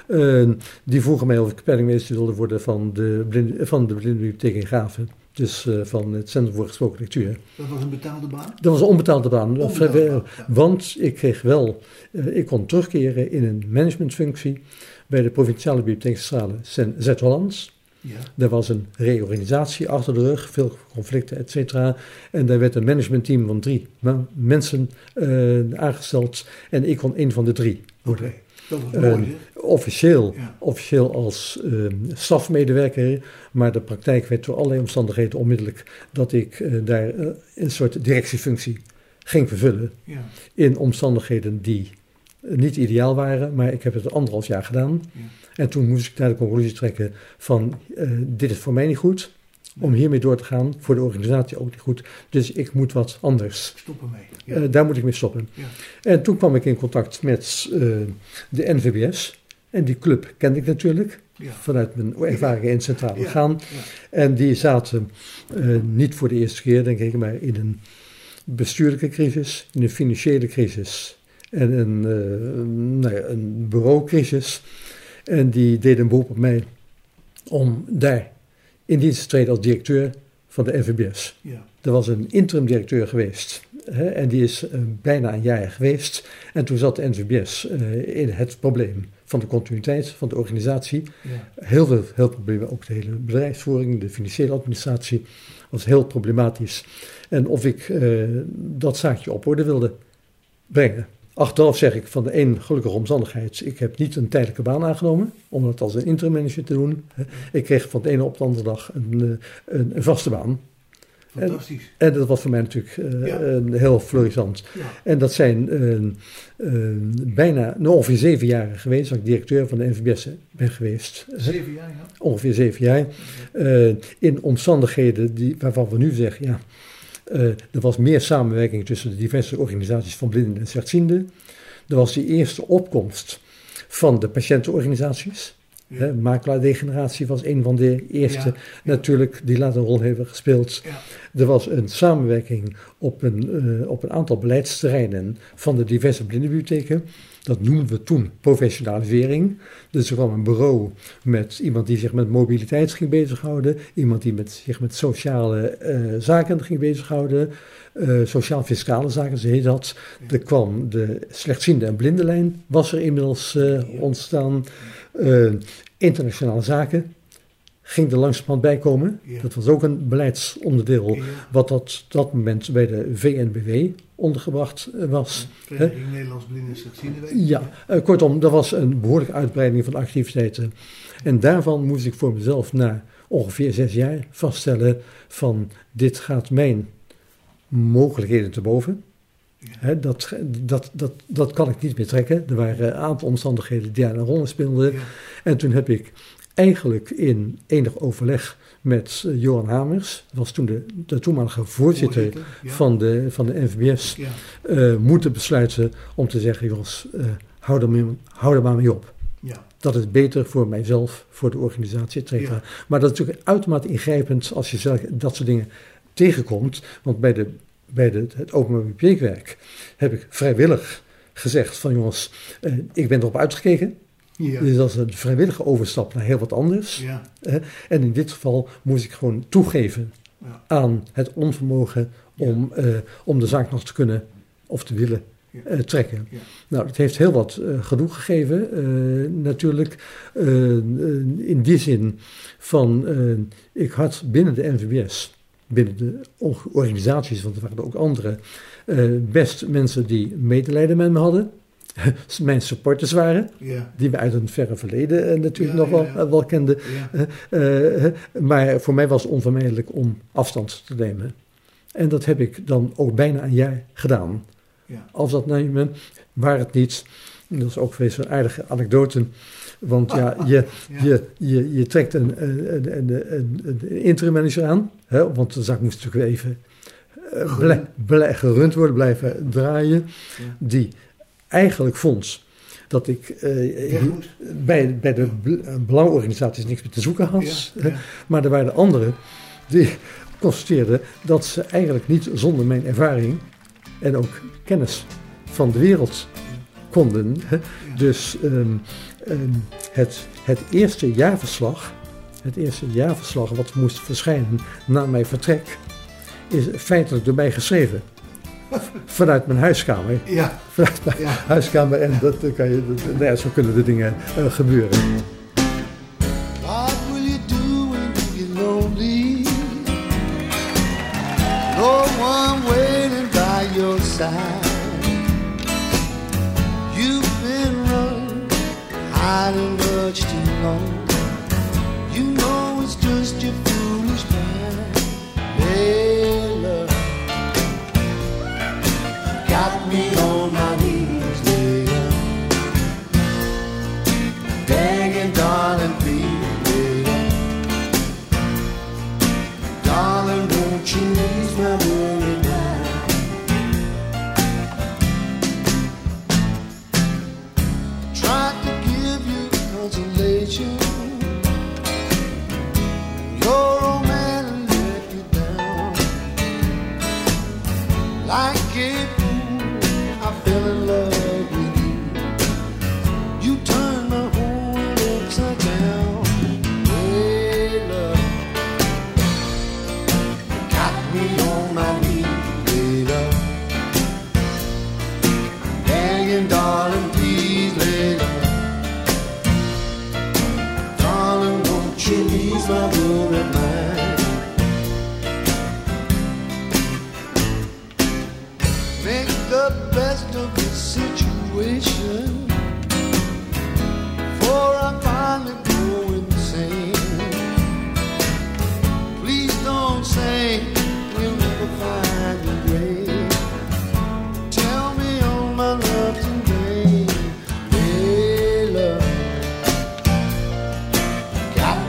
Eh, die vroegen mij of ik penningmeester wilde worden van de, blinde, van de blindenbibliotheek in Graven. Dus eh, van het Centrum voor Gesproken Lectuur. Dat was een betaalde baan? Dat was een onbetaalde baan. Onbetaalde baan, ja. Want ik kreeg wel, eh, ik kon terugkeren in een managementfunctie bij de Provinciale Bibliotheekcentrale Zuid-Hollands. Ja. Er was een reorganisatie achter de rug, veel conflicten, et cetera. En daar werd een managementteam van drie mensen eh, aangesteld. En ik kon een van de drie worden. Dat was Eh, mooi, hè? officieel, Ja. officieel als eh, stafmedewerker, maar de praktijk werd door allerlei omstandigheden onmiddellijk dat ik eh, daar eh, een soort directiefunctie ging vervullen. Ja. In omstandigheden die niet ideaal waren, maar ik heb het anderhalf jaar gedaan. Ja. En toen moest ik daar de conclusie trekken van eh, dit is voor mij niet goed. Om hiermee door te gaan, voor de organisatie ook niet goed. Dus ik moet wat anders. Stop ermee. Ja. Eh, daar moet ik mee stoppen. Ja. En toen kwam ik in contact met eh, de NVBS. En die club kende ik natuurlijk ja. vanuit mijn ervaringen in centraal orgaan. ja. En die zaten eh, niet voor de eerste keer, denk ik, maar in een bestuurlijke crisis, in een financiële crisis en een, nou ja, een bureaucrisis. En die deden een beroep op mij om daar in dienst te treden als directeur van de NVBS. Ja. Er was een interim directeur geweest. Hè, en die is eh, bijna een jaar geweest. En toen zat de NVBS eh, in het probleem van de continuïteit van de organisatie. Ja. Heel veel, heel problemen, ook de hele bedrijfsvoering, de financiële administratie was heel problematisch. En of ik eh, dat zaakje op orde wilde brengen. Achteraf zeg ik van de één gelukkige omstandigheid, ik heb niet een tijdelijke baan aangenomen, om dat als een interim manager te doen. Ik kreeg van de ene op de andere dag een, eh, een, een vaste baan. Fantastisch. En dat was voor mij natuurlijk eh, Ja. een heel florissant. Ja. En dat zijn eh, eh, bijna nou, ongeveer zeven jaar geweest, dat ik directeur van de NVBS ben geweest. Zeven jaar, ja. Ongeveer zeven jaar. Eh, in omstandigheden die, waarvan we nu zeggen, ja, er was meer samenwerking tussen de diverse organisaties van blinden en slechtzienden. Er was die eerste opkomst van de patiëntenorganisaties. Ja. Makelaardegeneratie was een van de eerste Ja, natuurlijk die later een rol hebben gespeeld. Er was een samenwerking op een, eh, op een aantal beleidsterreinen van de diverse blindenbibliotheken. Dat noemden we toen professionalisering. Dus er kwam een bureau met iemand die zich met mobiliteit ging bezighouden, iemand die met, zich met sociale eh, zaken ging bezighouden, eh, sociaal-fiscale zaken, zo heet dat. Er kwam de slechtziende en blindenlijn, was er inmiddels eh, ontstaan. Internationale zaken ging er langzamerhand bij komen. Ja. Dat was ook een beleidsonderdeel Ja. wat tot dat moment bij de VNBW ondergebracht eh, was. Vereniging Nederlands Blinden. Ja, eh, kortom, er was een behoorlijke uitbreiding van de activiteiten. En daarvan moest ik voor mezelf na ongeveer zes jaar vaststellen van dit gaat mijn mogelijkheden te boven. Ja. Dat, dat, dat, dat kan ik niet meer trekken. Er waren een aantal omstandigheden die daar een rol in speelden. Ja. En toen heb ik eigenlijk in enig overleg met eh, Johan Hamers, dat was toen de, de toenmalige voorzitter Voorzitter, ja. van, de, van de NVBS, Ja. eh, moeten besluiten om te zeggen, jongens, eh, hou, er mee, hou er maar mee op. Ja. Dat is beter voor mijzelf, voor de organisatie, et cetera. Ja. Maar dat is natuurlijk uitermate ingrijpend als je zelf dat soort dingen tegenkomt. Want bij, de, bij de, het openbaar bibliotheekwerk heb ik vrijwillig gezegd van jongens, ik ben erop uitgekeken. Ja. Dus dat is een vrijwillige overstap naar heel wat anders. Ja. Hè? En in dit geval moest ik gewoon toegeven Ja. aan het onvermogen om, eh, om de zaak nog te kunnen of te willen eh, trekken. Nou, dat heeft heel wat eh gedoe gegeven, natuurlijk. In die zin van, ik had binnen de NVBS, binnen de or- organisaties, want er waren er ook andere, best mensen die medelijden met me hadden. Mijn supporters waren, Ja. die we uit een verre verleden eh, natuurlijk Ja, nog wel, ja, ja. wel kenden. Eh, eh, maar voor mij was het onvermijdelijk om afstand te nemen. En dat heb ik dan ook bijna een jaar gedaan. Als dat nemen, waar het niet. Dat is ook weer zo'n aardige anekdote. Want ja, je, je, je, je trekt een, een, een, een, een, een interim manager aan. Hè, want de zaak moest natuurlijk even eh, blij- blij- gerund worden, blijven draaien. Die eigenlijk vond dat ik eh, moest. bij, bij de eh, belangenorganisaties niks meer te zoeken had. Ja, ja. Maar er waren anderen die constateerden dat ze eigenlijk niet zonder mijn ervaring en ook kennis van de wereld konden. Dus ehm, ehm, het, het eerste jaarverslag, het eerste jaarverslag wat moest verschijnen na mijn vertrek, is feitelijk door mij geschreven. Vanuit mijn huiskamer. Ja. Vanuit mijn Ja. huiskamer en dat kan je, nou ja, zo kunnen de dingen eh, gebeuren.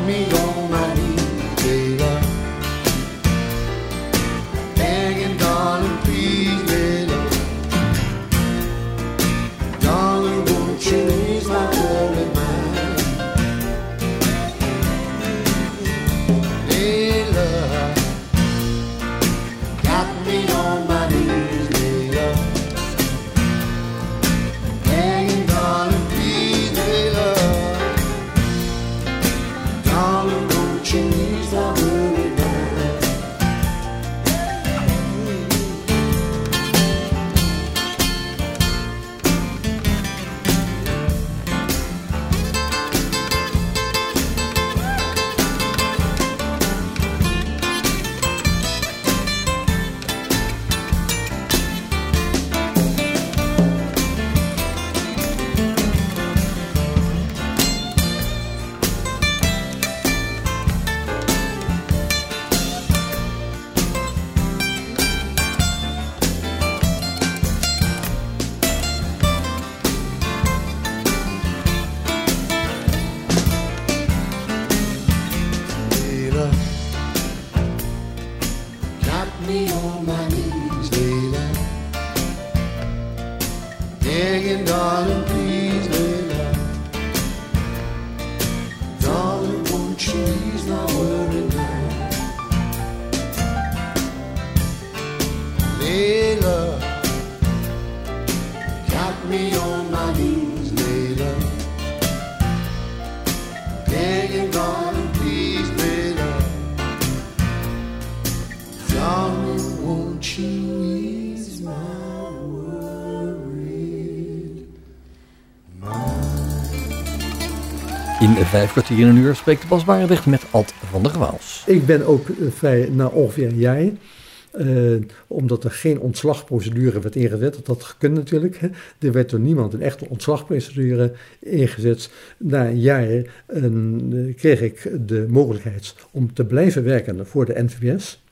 meu In vijf kwartier in een uur spreekt Bas Barendrecht met Ad van der Waals. Ik ben ook eh, vrij, na ongeveer een eh, jaar... Omdat er geen ontslagprocedure werd ingezet, dat had gekund natuurlijk. Hè. Er werd door niemand een echte ontslagprocedure ingezet. Na een jaar kreeg ik de mogelijkheid om te blijven werken voor de NVS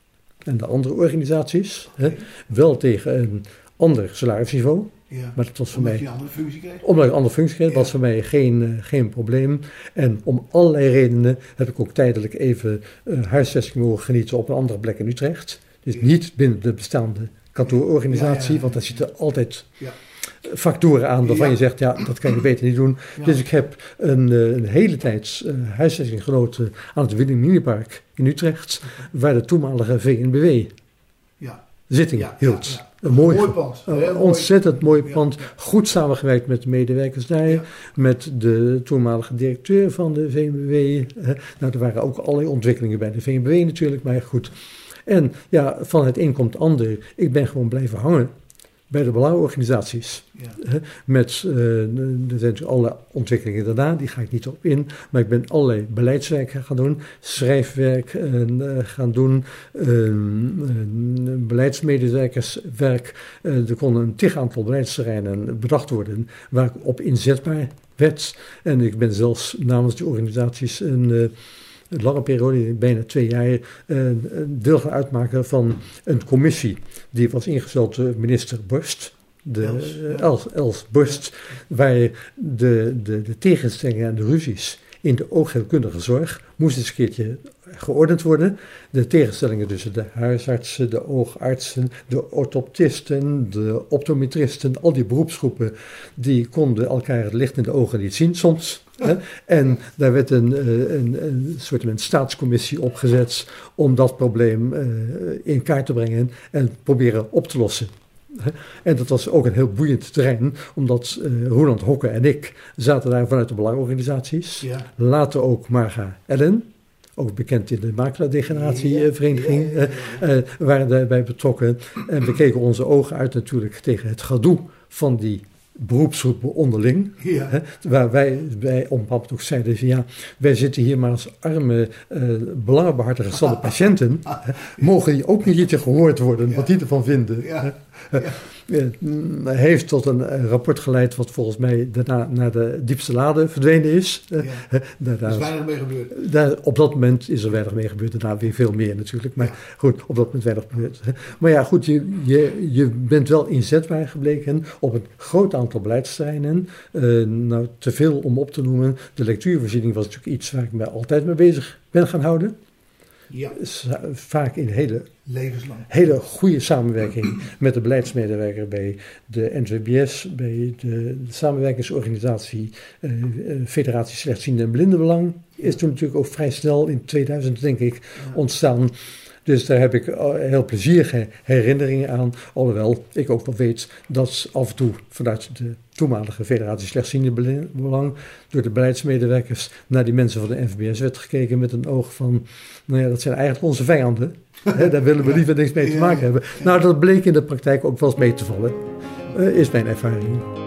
en de andere organisaties. Hè. Wel tegen een ander salarisniveau. Ja. Maar dat was voor Omdat mij je een andere functie kreeg? omdat ik een andere functie kreeg, Ja. was voor mij geen, eh, geen probleem. En om allerlei redenen heb ik ook tijdelijk even uh, huisvesting mogen genieten op een andere plek in Utrecht. Dus Ja. niet binnen de bestaande kantoororganisatie, want daar zitten altijd Ja. Factoren aan waarvan Ja. je zegt, ja, dat kan je beter niet doen. Ja. Dus ik heb een, eh, een hele tijd eh, huisvesting genoten aan het Wilhelminapark in Utrecht, waar de toenmalige VNBW Ja. zitting Ja, hield. Een mooi, Mooi pand. een ontzettend mooi pand. Goed samengewerkt met de medewerkers daar. Ja. Met de toenmalige directeur van de VNBW. Nou, er waren ook allerlei ontwikkelingen bij de VNBW natuurlijk, maar goed. En ja, van het een komt het ander. Ik ben gewoon blijven hangen bij de belangenorganisaties. Ja. Met, eh, er zijn natuurlijk alle ontwikkelingen daarna, die ga ik niet op in. Maar ik ben allerlei beleidswerk gaan doen, schrijfwerk eh, gaan doen, eh, eh, beleidsmedewerkerswerk. Er konden een tig aantal beleidsterreinen bedacht worden waar ik op inzetbaar werd. En ik ben zelfs namens die organisaties een... een lange periode, bijna twee jaar, eh, deel gaan uitmaken van een commissie. Die was ingesteld door minister Borst. De, Els, ja. eh, Els, Els Borst, waar de, de, de tegenstellingen en de ruzies in de oogheelkundige zorg moest eens een keertje geordend worden. De tegenstellingen tussen de huisartsen, de oogartsen, de orthoptisten, de optometristen, al die beroepsgroepen, die konden elkaar het licht in de ogen niet zien soms. En daar werd een, eh, een, een soort van staatscommissie opgezet om dat probleem eh, in kaart te brengen en proberen op te lossen. En dat was ook een heel boeiend terrein, omdat eh Roland Hokke en ik zaten daar vanuit de belangenorganisaties. Ja. Later ook Marga Ellen, ook bekend in de makelaardegeneratievereniging, Ja, ja, eh, waren daarbij betrokken. En we keken onze ogen uit natuurlijk tegen het gedoe van die beroepsgroepen onderling. Ja. Hè, waar wij, bepaald moment ook zeiden van ja, wij zitten hier maar als arme eh belangenbehartigers van de patiënten. hè, mogen die ook niet ietsje gehoord worden, wat die ervan vinden. Ja. Eh, mm, heeft tot een eh, rapport geleid wat volgens mij daarna naar de diepste lade verdwenen is. Eh, Ja. Er is weinig mee gebeurd. daar, op dat moment is er weinig mee gebeurd. Daarna weer veel meer natuurlijk. Maar Ja. goed, op dat moment weinig gebeurd. Maar ja, goed, je, je, je bent wel inzetbaar gebleken op een groot aantal beleidsterreinen. Eh, nou, te veel om op te noemen. De lectuurvoorziening was natuurlijk iets waar ik me altijd mee bezig ben gaan houden. Ja. Vaak in hele Levenslang. hele goede samenwerking met de beleidsmedewerker bij de NVBS, bij de samenwerkingsorganisatie eh, eh, Federatie Slechtziende en Blindenbelang. Is toen natuurlijk ook vrij snel in 2000, denk ik, ontstaan. Dus daar heb ik eh, heel plezierige herinneringen aan. Alhoewel ik ook wel weet dat af en toe vanuit de toenmalige Federatie Slechtziende Belang door de beleidsmedewerkers naar die mensen van de NVBS werd gekeken met een oog van, nou ja, dat zijn eigenlijk onze vijanden. Daar willen we liever niks mee te maken hebben. Nou, dat bleek in de praktijk ook wel eens mee te vallen. Eh, is mijn ervaring.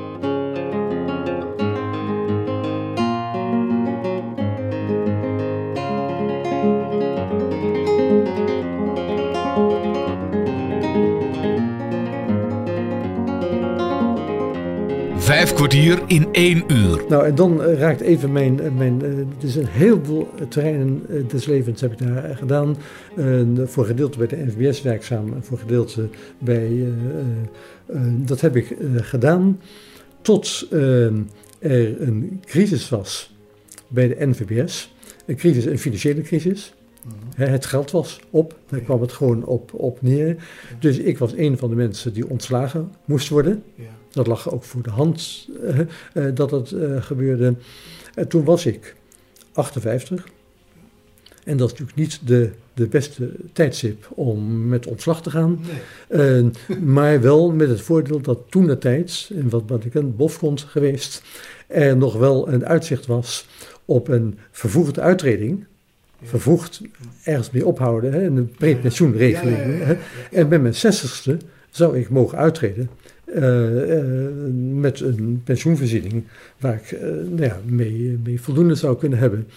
Kwartier in één uur. Nou, en dan eh, raakt even mijn. eh, mijn eh, het is een heleboel terreinen des levens heb ik daar gedaan. Voor gedeelte bij de NVBS werkzaam, en voor gedeelte bij. eh, eh, eh, dat heb ik eh, gedaan tot er een crisis was bij de NVBS. Een crisis, een financiële crisis. Hè, Het geld was op, daar kwam het gewoon op, op neer. Dus ik was een van de mensen die ontslagen moest worden. Ja. Dat lag ook voor de hand eh, eh, dat het eh, gebeurde. En toen was ik 58. En dat is natuurlijk niet de, de beste tijdstip om met ontslag te gaan. Nee. Maar wel met het voordeel dat toen de tijd, en wat ben ik een bofgrond geweest, er nog wel een uitzicht was op een vervoegde uittreding. Vervoegd ergens mee ophouden, hè, een prepensioenregeling. Ja. En bij mijn zestigste zou ik mogen uittreden eh, eh, met een pensioenvoorziening waar ik eh, nou ja, mee, mee voldoende zou kunnen hebben.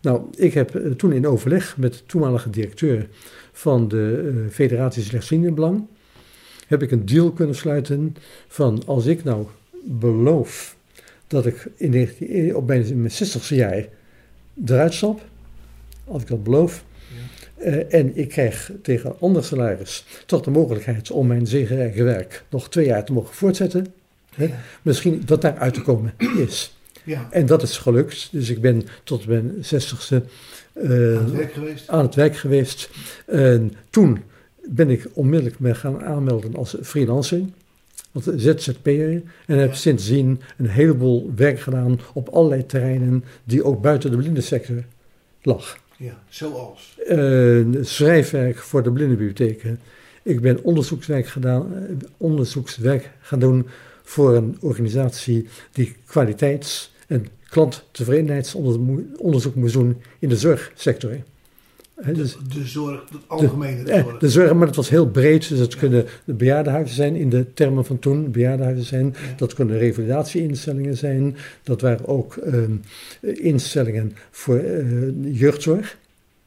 Nou, ik heb toen in overleg met de toenmalige directeur van de Federatie Slechtziendenbelang, heb ik een deal kunnen sluiten van als ik nou beloof dat ik in 19, op mijn, in mijn 60ste jaar eruit stap, als ik dat beloof, eh, en ik krijg tegen een ander salaris toch de mogelijkheid om mijn zegenrijke werk nog twee jaar te mogen voortzetten. Hè, Ja. Misschien dat daar uit te komen is. Ja, En dat is gelukt. Dus ik ben tot mijn zestigste eh, aan het werk geweest. aan het werk geweest. En toen ben ik onmiddellijk me gaan aanmelden als freelancer. Als ZZP'er. En heb sindsdien een heleboel werk gedaan op allerlei terreinen die ook buiten de blindensector lag. Ja, zoals. Eh, schrijfwerk voor de blindenbibliotheken. Ik ben onderzoekswerk, gedaan, eh, onderzoekswerk gaan doen voor een organisatie die kwaliteits- en klanttevredenheidsonderzoek moest doen in de zorgsector. Dus De, de zorg, de algemene eh, zorg. de zorg, maar dat was heel breed. Dus dat kunnen de bejaardenhuizen zijn in de termen van toen. Bejaardenhuizen zijn. Ja. Dat kunnen revalidatieinstellingen zijn. Dat waren ook ehm, instellingen voor eh, jeugdzorg.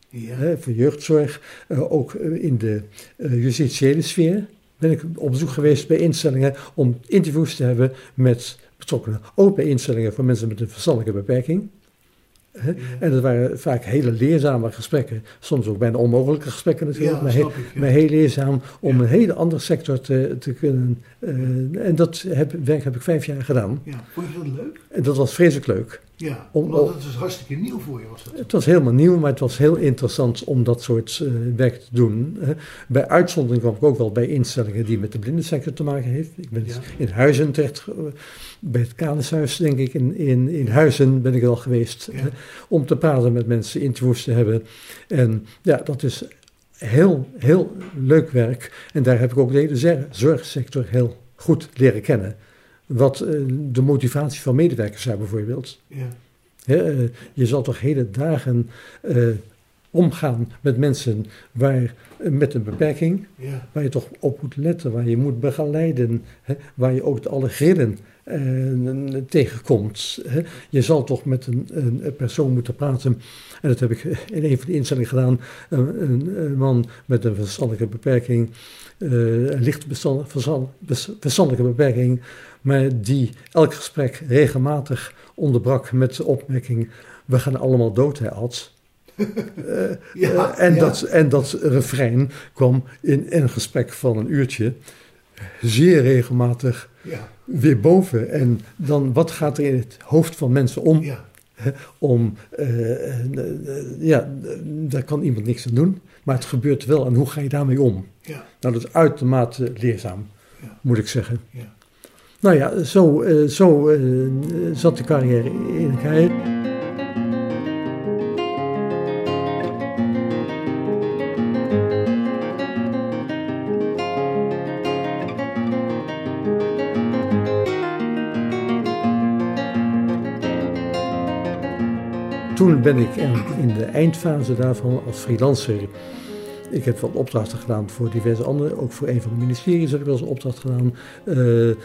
Ja, voor jeugdzorg. Eh, ook in de justitiële sfeer ben ik op bezoek geweest bij instellingen om interviews te hebben met betrokkenen. Ook bij instellingen voor mensen met een verstandelijke beperking. Hè. Ja. En dat waren vaak hele leerzame gesprekken. Soms ook bijna onmogelijke gesprekken natuurlijk. Ja, maar, heel, ik, ja. maar heel leerzaam om een hele andere sector te, te kunnen. eh, en dat heb, werk heb ik vijf jaar gedaan. ja. Vond je dat leuk? En dat was vreselijk leuk. Ja, Om- omdat het was hartstikke nieuw voor je was dat. Het was helemaal nieuw, maar het was heel interessant om dat soort eh, werk te doen. bij uitzondering kwam ik ook wel bij instellingen die met de blindensector te maken heeft. Ik ben Ja. in Huizen terecht, eh, bij het Kanishuis denk ik, in, in, in Huizen ben ik al geweest. Ja. om te praten met mensen, interviews te hebben. En ja, dat is heel, heel leuk werk. En daar heb ik ook de hele zorgsector heel goed leren kennen. Wat eh, de motivatie van medewerkers zijn bijvoorbeeld. Ja, eh, je zal toch hele dagen eh, omgaan met mensen waar, met een beperking, ja, waar je toch op moet letten, waar je moet begeleiden, hè, waar je ook alle grillen eh, tegenkomt. Hè. Je zal toch met een, een persoon moeten praten, en dat heb ik in een van de instellingen gedaan, een, een, een man met een verstandelijke beperking, eh, een licht verstandelijke beperking, maar die elk gesprek regelmatig onderbrak met de opmerking: We gaan allemaal dood, hè, Ad. Eh, Ja, eh, en, ja. Dat, en dat refrein kwam in een gesprek van een uurtje zeer regelmatig ja, weer boven. En dan, wat gaat er in het hoofd van mensen om? ja, om eh, ja, daar kan iemand niks aan doen, maar het gebeurt wel. En hoe ga je daarmee om? ja, Nou, dat is uitermate leerzaam, Ja. moet ik zeggen. ja. Nou ja, zo, zo zat de carrière in elkaar. Ben ik in de eindfase daarvan als freelancer. Ik heb wat opdrachten gedaan voor diverse anderen. Ook voor een van de ministeries heb ik wel eens een opdracht gedaan. Eh, eh,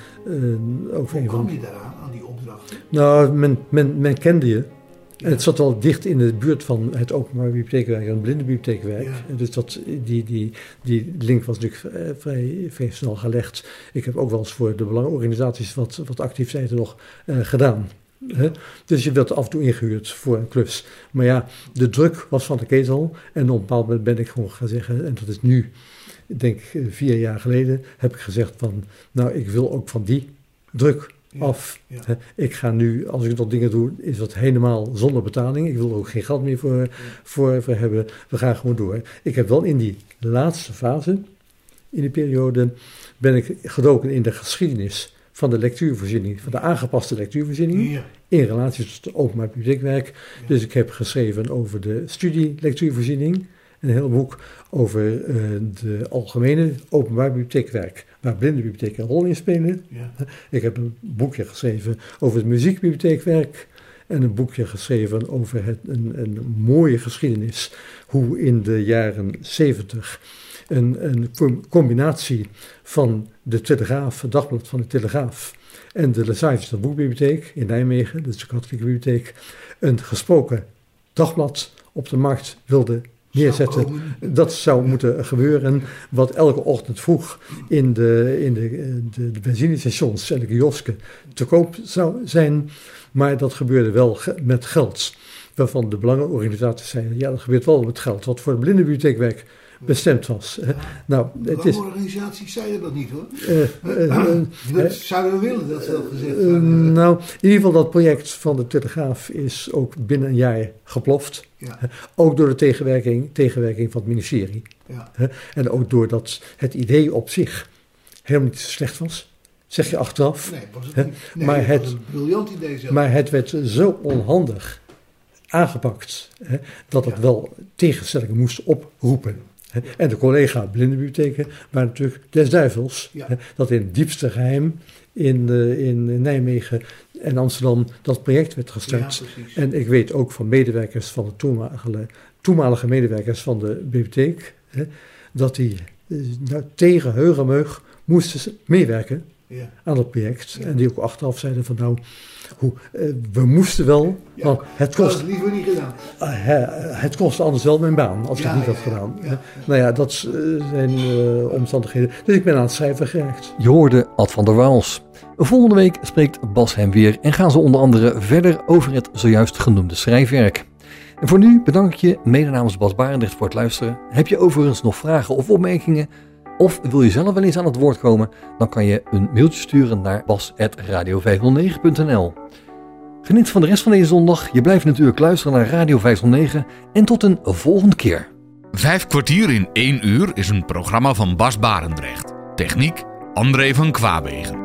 ook Hoe een van kwam je daaraan, aan die opdrachten? nou, men, men, men kende je. En het zat wel dicht in de buurt van het openbaar bibliotheekwerk en het blindenbibliotheekwerk. Ja. Dus dat, die, die, die link was natuurlijk eh, vrij, vrij snel gelegd. Ik heb ook wel eens voor de belangenorganisaties wat, wat activiteiten nog gedaan. Hè? Dus je werd af en toe ingehuurd voor een klus. Maar ja, de druk was van de ketel. En op een bepaald moment ben ik gewoon gaan zeggen, en dat is nu, ik denk eh, vier jaar geleden, heb ik gezegd van, nou ik wil ook van die druk Ja, af. ja. Ik ga nu, als ik dat dingen doe, is dat helemaal zonder betaling. Ik wil er ook geen geld meer voor, voor, voor hebben. We gaan gewoon door. Ik heb wel in die laatste fase, in die periode, ben ik gedoken in de geschiedenis van de lectuurvoorziening, van de aangepaste lectuurvoorziening, Ja, in relatie tot het openbaar bibliotheekwerk. Dus ik heb geschreven over de studie lectuurvoorziening, een heel boek over eh, de algemene openbaar bibliotheekwerk, waar blinde bibliotheken een rol in spelen. ja, Ik heb een boekje geschreven over het muziekbibliotheekwerk. En een boekje geschreven over het, een, een mooie geschiedenis. Hoe in de jaren 70 een, een com- combinatie van de Telegraaf, het dagblad van de Telegraaf en de Lesavische Boekbibliotheek in Nijmegen, dat is de katholieke bibliotheek, een gesproken dagblad op de markt wilde neerzetten. Dat zou moeten gebeuren, wat elke ochtend vroeg in de, in de, de, de benzinestations en de kiosken te koop zou zijn. Maar dat gebeurde wel met geld. Waarvan de belangenorganisaties zeiden, ja dat gebeurt wel met geld, wat voor de blindenbibliotheekwerk bestemd was. Nou, het is... organisaties zeiden dat niet hoor. eh, eh, eh, Dat zouden we willen dat ze dat gezegd hadden. nou, in ieder geval dat project van de Telegraaf is ook binnen een jaar geploft. Ja, Ook door de tegenwerking, tegenwerking van het ministerie. ja. En ook doordat het idee op zich helemaal niet zo slecht was, zeg je achteraf. Nee, was het niet. Nee, Maar het- was een briljant idee zelf. Maar het werd zo onhandig aangepakt hè, dat het Ja. wel tegenstellingen moest oproepen. En de collega blindenbibliotheken waren natuurlijk des duivels. Ja. Dat in het diepste geheim in, eh, in Nijmegen en Amsterdam dat project werd gestart. En ik weet ook van medewerkers van de toenmalige, toenmalige medewerkers van de bibliotheek, hè, dat die eh, nou, tegen heugenmeug moesten meewerken ja. aan het project. En die ook achteraf zeiden van nou, hoe, eh, we moesten wel, Ja. want het Dat had kost, ik liever niet gedaan. hè, het kostte anders wel mijn baan als ik het niet had gedaan. ja, ja. Nou ja, dat eh, zijn eh, omstandigheden. Dus ik ben aan het schrijven geraakt. Je hoorde Ad van der Waals. Volgende week spreekt Bas hem weer en gaan ze onder andere verder over het zojuist genoemde schrijfwerk. En voor nu bedank ik je mede namens Bas Barendrecht voor het luisteren. Heb je overigens nog vragen of opmerkingen? Of wil je zelf wel eens aan het woord komen? Dan kan je een mailtje sturen naar bas.radio509.nl Geniet van de rest van deze zondag. Je blijft natuurlijk luisteren naar Radio 509. En tot een volgende keer. Vijf kwartier in één uur is een programma van Bas Barendrecht. Techniek André van Kwaabegen.